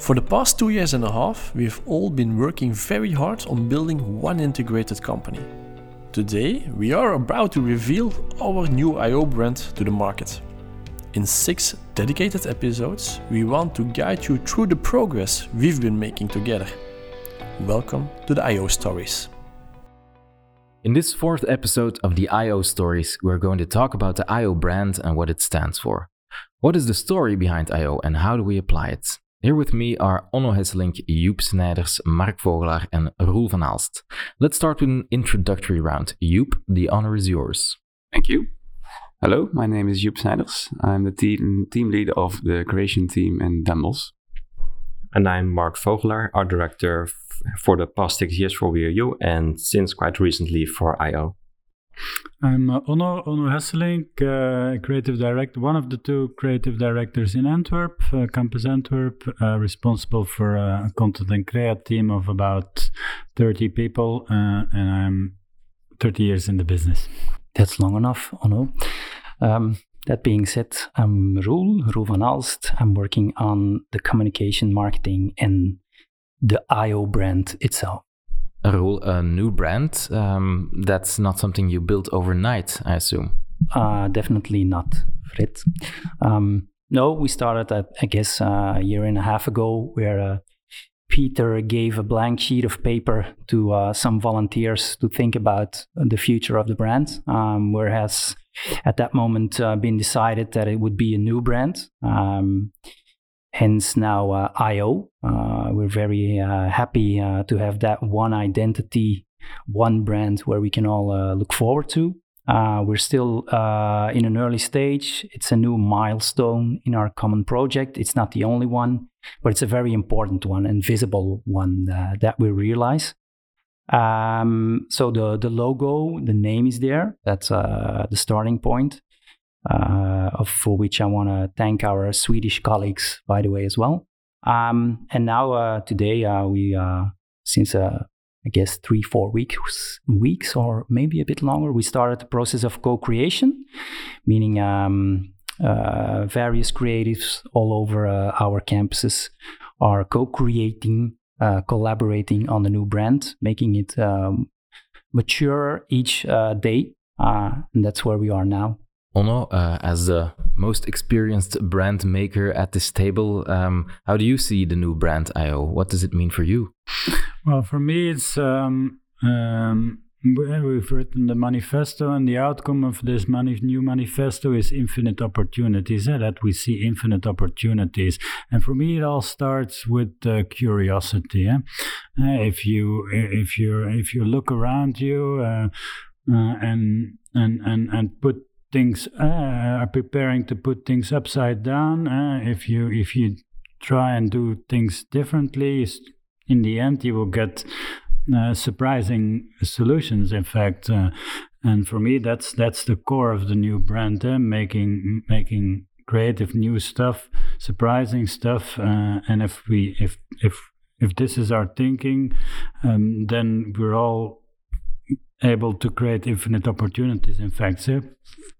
For the past two years and a half, we've all been working very hard on building one integrated company. Today, we are about to reveal our new IO brand to the market. In six dedicated episodes, we want to guide you through the progress we've been making together. Welcome to the IO Stories. In this fourth episode of the IO Stories, we're going to talk about the IO brand and what it stands for. What is the story behind IO and how do we apply it? Here with me are Onno Hesselink, Joep Snijders, Mark Vogelaar, and Roel van Aalst. Let's start with an introductory round. Joep, the honor is yours. Thank you. Hello, my name is Joep Snijders. I'm the team, team lead of the creation team in Den And I'm Mark Vogelaar, art director for the past six years for WeAreU and since quite recently for IO. I'm uh, Onno, Onno Hesselink, uh, creative director, one of the two creative directors in Antwerp, uh, Campus Antwerp, uh, responsible for a content and create team of about 30 people, uh, and I'm 30 years in the business. That's long enough, Onno. Um, that being said, I'm Roel, Roel van Aalst. I'm working on the communication, marketing, and the IO brand itself. Roel, a new brand, um, that's not something you built overnight, I assume. Uh, definitely not, Fred. Um, no, we started, at, I guess, uh, a year and a half ago, where uh, Peter gave a blank sheet of paper to uh, some volunteers to think about the future of the brand. Um, whereas at that moment, uh, been decided that it would be a new brand. Um, hence now uh, IO. Uh, we're very uh, happy uh, to have that one identity, one brand where we can all uh, look forward to. Uh, we're still in an early stage. It's a new milestone in our common project. It's not the only one, but it's a very important one and visible one that we realize. Um, so the the logo, the name is there. That's the starting point uh, for which I want to thank our Swedish colleagues, by the way, as well. Um, and now uh, today uh, we, uh, since uh, I guess three, four weeks, weeks or maybe a bit longer, we started the process of co-creation, meaning um, uh, various creatives all over our campuses are co-creating, collaborating on the new brand, making it um, mature each day, and that's where we are now. Onno, uh, as the most experienced brand maker at this table, um, how do you see the new brand IO? What does it mean for you? Well, for me, it's um, um, we've written the manifesto, and the outcome of this mani- new manifesto is infinite opportunities. Eh? That we see infinite opportunities, and for me, it all starts with uh, curiosity. Eh? Uh, if you if you if you look around you uh, uh and and and and put things uh, are preparing to put things upside down. Uh, if you if you try and do things differently, in the end you will get uh, surprising solutions. In fact, uh, and for me, that's that's the core of the new brand, uh, making making creative new stuff, surprising stuff. Uh, and if we if if if this is our thinking, um, then we're all able to create infinite opportunities, in fact,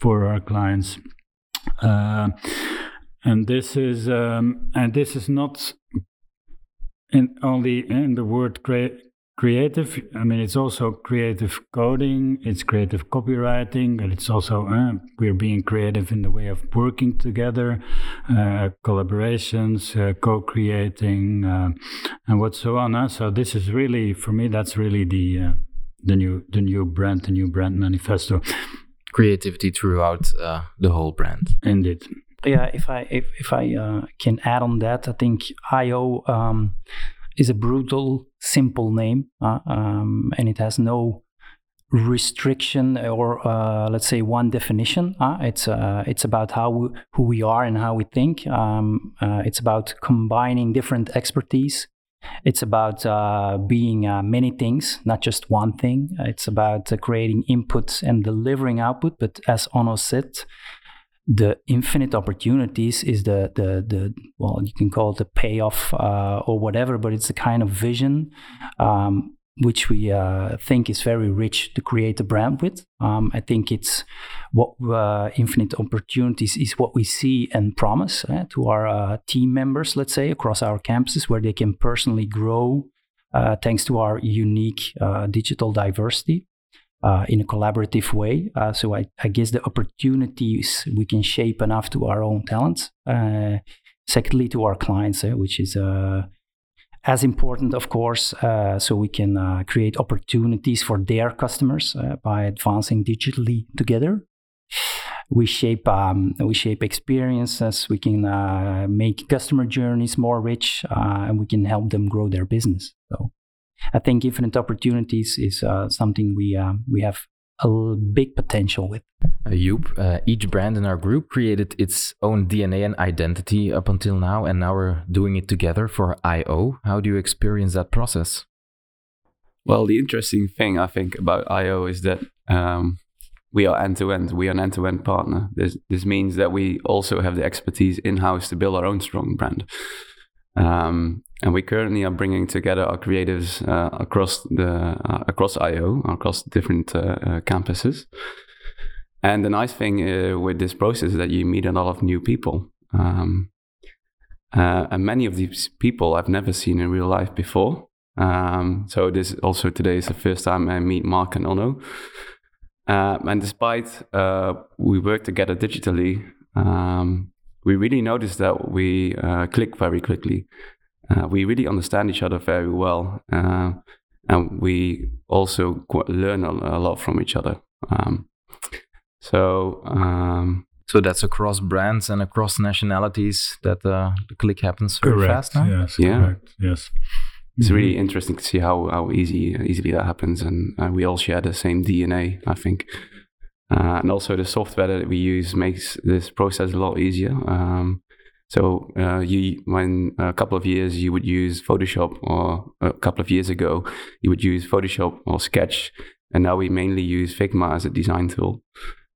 for our clients. Uh, and this is um, and this is not in only in the word cre- creative. I mean, it's also creative coding, it's creative copywriting, and it's also uh, we're being creative in the way of working together, uh, collaborations, uh, co-creating, uh, and what so on. So this is really for me. That's really the uh, the new the new brand, the new brand manifesto. Creativity throughout uh, the whole brand. Indeed. Yeah, if I if, if I uh, can add on that, I think IO um, is a brutal, simple name, uh, um, and it has no restriction or uh, let's say one definition. Uh, it's uh, it's about how we, who we are and how we think. Um, uh, it's about combining different expertise it's about uh, being uh, many things, not just one thing. It's about uh, creating input and delivering output. But as Onno said, the infinite opportunities is the the the well, you can call it the payoff uh, or whatever, but it's a kind of vision um, which we uh, think is very rich to create a brand with. Um, I think it's what uh, Infinite Opportunities is what we see and promise uh, to our uh, team members, let's say, across our campuses, where they can personally grow uh, thanks to our unique uh, digital diversity. in a collaborative way. so I, I, guess the opportunities we can shape enough to our own talents. secondly, to our clients, which is as important, of course, uh, so we can uh, create opportunities for their customers uh, by advancing digitally together. We shape um, we shape experiences. We can uh, make customer journeys more rich, uh, and we can help them grow their business. So, I think infinite opportunities is uh, something we we have a big potential with. Uh, Joep, uh, each brand in our group created its own DNA and identity up until now, and now we're doing it together for IO. How do you experience that process? Well, the interesting thing I think about IO is that um, we are end to end. We are an end to end partner. This this means that we also have the expertise in house to build our own strong brand. Um, and we currently are bringing together our creatives uh, across the uh, across IO, across different uh, uh, campuses. And the nice thing uh, with this process is that you meet a lot of new people, um, uh, and many of these people I've never seen in real life before. Um, so this also today is the first time I meet Mark and Onno. and despite we work together digitally, um, we really noticed that we click very quickly uh, we really understand each other very well, uh, and we also learn a, a, lot from each other. Um, so, um, so that's across brands and across nationalities that uh, the click happens very correct. fast. Huh? Yes, yeah. correct. Yes. It's mm-hmm. really interesting to see how, how easy easily that happens, and uh, we all share the same DNA, I think. Uh, and also the software that we use makes this process a lot easier. Um, so uh, you, when a couple of years you would use Photoshop, or a couple of years ago you would use Photoshop or Sketch, and now we mainly use Figma as a design tool.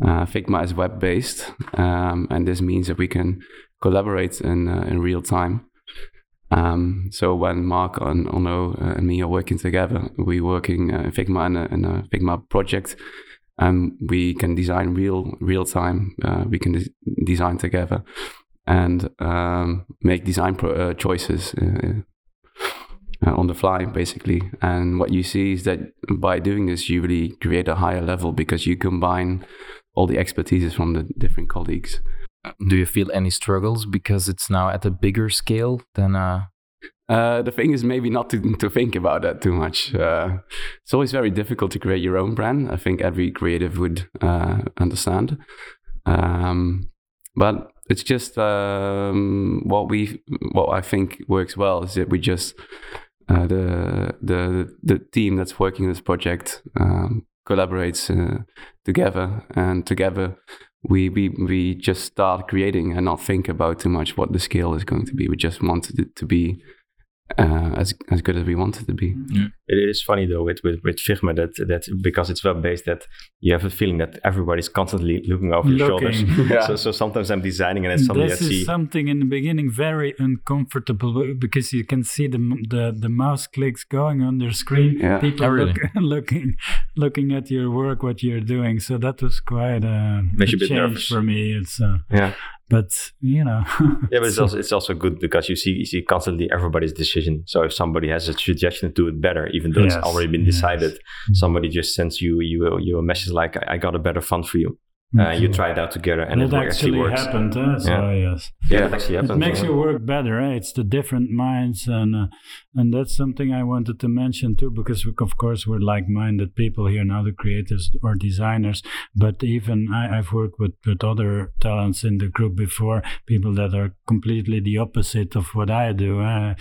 Uh, Figma is web based, um, and this means that we can collaborate in uh, in real time. Um, so when Mark and Onno uh, and me are working together, we're working uh, in Figma in a, in a Figma project, and we can design real real time. Uh, we can de- design together and um, make design pro- uh, choices uh, uh, on the fly, basically. And what you see is that by doing this, you really create a higher level because you combine all the expertises from the different colleagues. Do you feel any struggles because it's now at a bigger scale than uh, uh, the thing is maybe not to, to think about that too much. Uh, it's always very difficult to create your own brand. I think every creative would uh, understand. Um, but it's just um, what we what I think works well is that we just uh, the the the team that's working this project um, collaborates uh, together, and together we, we we just start creating and not think about too much what the scale is going to be. We just wanted it to be uh, as as good as we wanted to be. Yeah. It is funny though with with, with Figma that that because it's web based that you have a feeling that everybody's constantly looking over your shoulders. yeah. So so sometimes I'm designing and it's something this I see. is something in the beginning very uncomfortable because you can see the the, the mouse clicks going on their screen. Yeah. People oh, really? look, looking looking at your work, what you're doing. So that was quite a, a change nervous. for me. It's uh, yeah but you know yeah but it's also it's also good because you see you see constantly everybody's decision so if somebody has a suggestion to do it better even though yes. it's already been decided yes. Mm-hmm. somebody just sends you you you a message like I, got a better fund for you uh, you try it out together and it, it actually, actually works. happened huh? so yeah. yes yeah it actually happened it makes your work better eh? it's the different minds and uh, and that's something i wanted to mention too because we, of course we're like-minded people here now the creators or designers but even I, have worked with, with other talents in the group before people that are completely the opposite of what i do uh,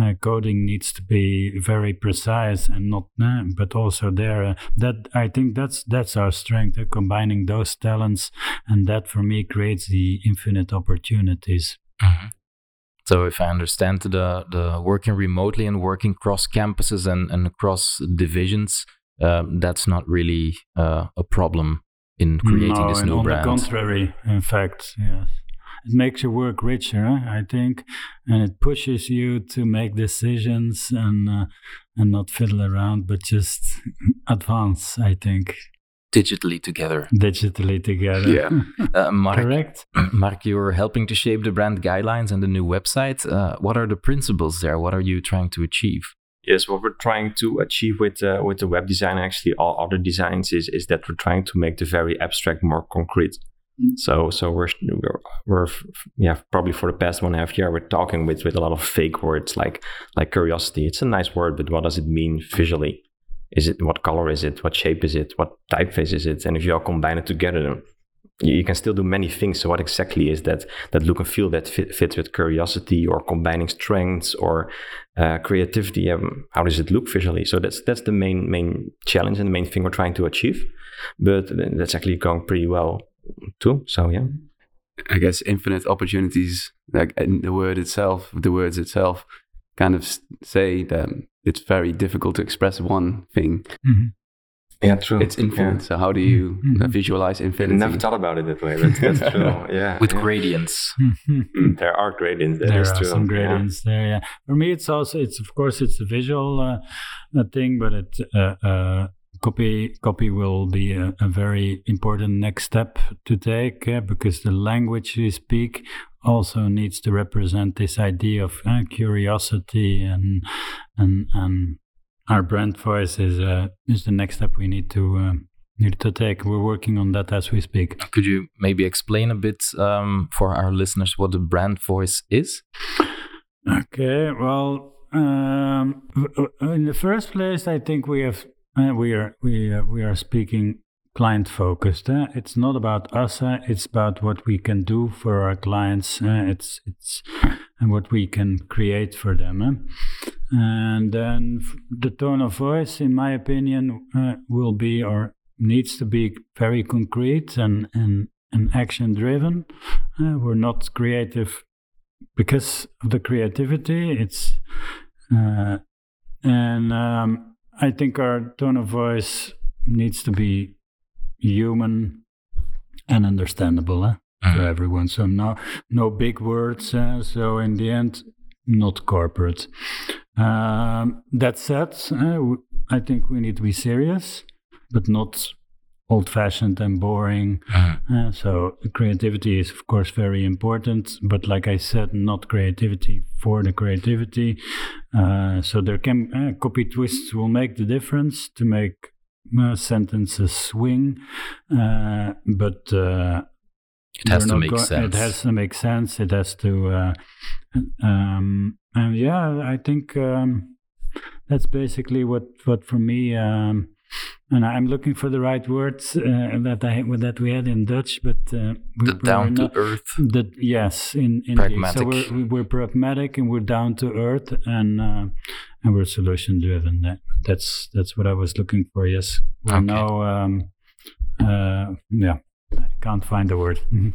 uh, coding needs to be very precise and not uh, but also there uh, that i think that's that's our strength uh, combining those talents and that for me creates the infinite opportunities mm-hmm. so if i understand the the working remotely and working cross campuses and, and across divisions um, that's not really uh, a problem in creating no, this new on brand. On the contrary, in fact, yes it makes your work richer, I think, and it pushes you to make decisions and uh, and not fiddle around, but just advance. I think digitally together. Digitally together. Yeah. uh, Mark, Correct. Mark, you're helping to shape the brand guidelines and the new website. Uh, what are the principles there? What are you trying to achieve? Yes, what we're trying to achieve with uh, with the web design, actually all other designs, is is that we're trying to make the very abstract more concrete. Mm. So so we're, we're we're yeah probably for the past one and a half year we're talking with with a lot of fake words like like curiosity. It's a nice word, but what does it mean visually? Is it what color is it? What shape is it? What typeface is it? And if you all combine it together, you can still do many things. So what exactly is that that look and feel that fit, fits with curiosity or combining strengths or uh, creativity? Um, how does it look visually? So that's that's the main main challenge and the main thing we're trying to achieve. But that's actually going pretty well too. So yeah. I guess infinite opportunities, like the word itself, the words itself, kind of say that it's very difficult to express one thing. Mm-hmm. Yeah, true. It's infinite. Yeah. So how do you mm-hmm. visualize infinity? I never thought about it that way, but that's true. Yeah, with yeah. gradients. Mm, there are gradients. That there are true. some gradients yeah. there. Yeah. For me, it's also it's of course it's a visual uh, thing, but it uh, uh, copy copy will be a, a, very important next step to take because the language we speak also needs to represent this idea of uh, curiosity and and and our brand voice is uh, is the next step we need to uh, need to take. We're working on that as we speak. Could you maybe explain a bit um, for our listeners what the brand voice is? Okay, well, um, in the first place, I think we have uh, we are we uh, we are speaking client focused. Eh? It's not about us. Eh? It's about what we can do for our clients. Eh? It's it's and what we can create for them. Eh? And then the tone of voice, in my opinion, uh, will be or needs to be very concrete and and, and action driven. Uh, we're not creative because of the creativity. It's uh, and um, I think our tone of voice needs to be human and understandable eh, mm-hmm. for everyone. So no no big words. Uh, so in the end, not corporate. Um, that said, uh, I think we need to be serious, but not old-fashioned and boring. Uh, so creativity is of course very important, but like I said, not creativity for the creativity. Uh, so there can uh, copy twists will make the difference to make sentences swing, uh, but uh, it has to make go- sense. It has to make sense. It has to, uh, um, and yeah, I think um, that's basically what what for me. Um, and I'm looking for the right words uh, that I that we had in Dutch, but uh, we, the down to earth. The, yes, in in pragmatic. So we're, we're pragmatic and we're down to earth and uh, and we're solution driven. That, that's that's what I was looking for. Yes, we okay. know. Um, uh, yeah, I can't find the word.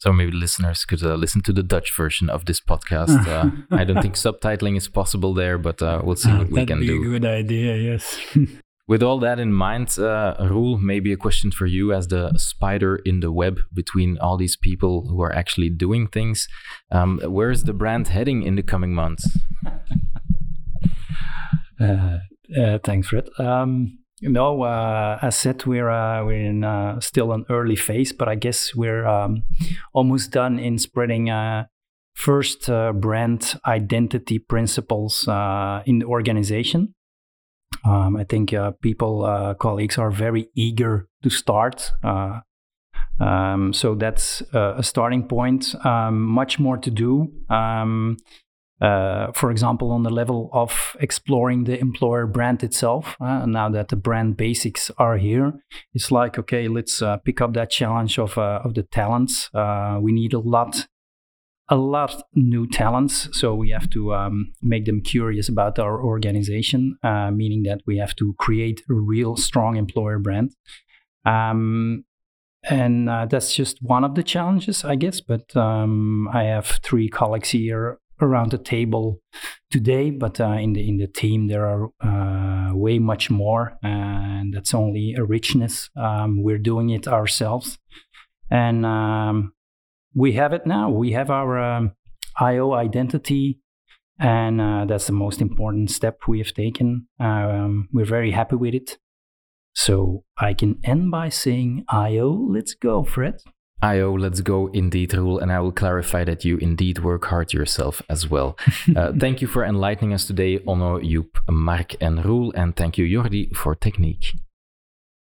So maybe listeners could uh, listen to the Dutch version of this podcast. Uh, I don't think subtitling is possible there, but uh, we'll see what we can do. That'd be a good idea. Yes. With all that in mind, uh, maybe a question for you as the spider in the web between all these people who are actually doing things. Um, where is the brand heading in the coming months? uh, uh, thanks, Fred. Um, no, uh, as said, we're uh, we're in uh, still an early phase, but I guess we're um, almost done in spreading uh, first uh, brand identity principles uh, in the organization. Um, I think uh, people, uh, colleagues are very eager to start. Uh, um, so that's uh, a starting point. Um, much more to do. Um, uh, for example, on the level of exploring the employer brand itself. Uh, now that the brand basics are here, it's like okay, let's pick up that challenge of of the talents. we need a lot a lot of new talents, so we have to um, make them curious about our organization, uh, meaning that we have to create a real strong employer brand. Um, and uh, that's just one of the challenges, I guess. But um, I have three colleagues here around the table today, but uh, in the in the team there are uh, way much more, and that's only a richness. Um, we're doing it ourselves, and um, we have it now. We have our um, IO identity And uh, that's the most important step we have taken. Um, we're very happy with it. So I can end by saying, IO, let's go, Fred. IO, let's go indeed, Roel, and I will clarify that you indeed work hard yourself as well. uh, thank you for enlightening us today, Onno, Joep, Mark, and Roel, and thank you, Jordi, for technique.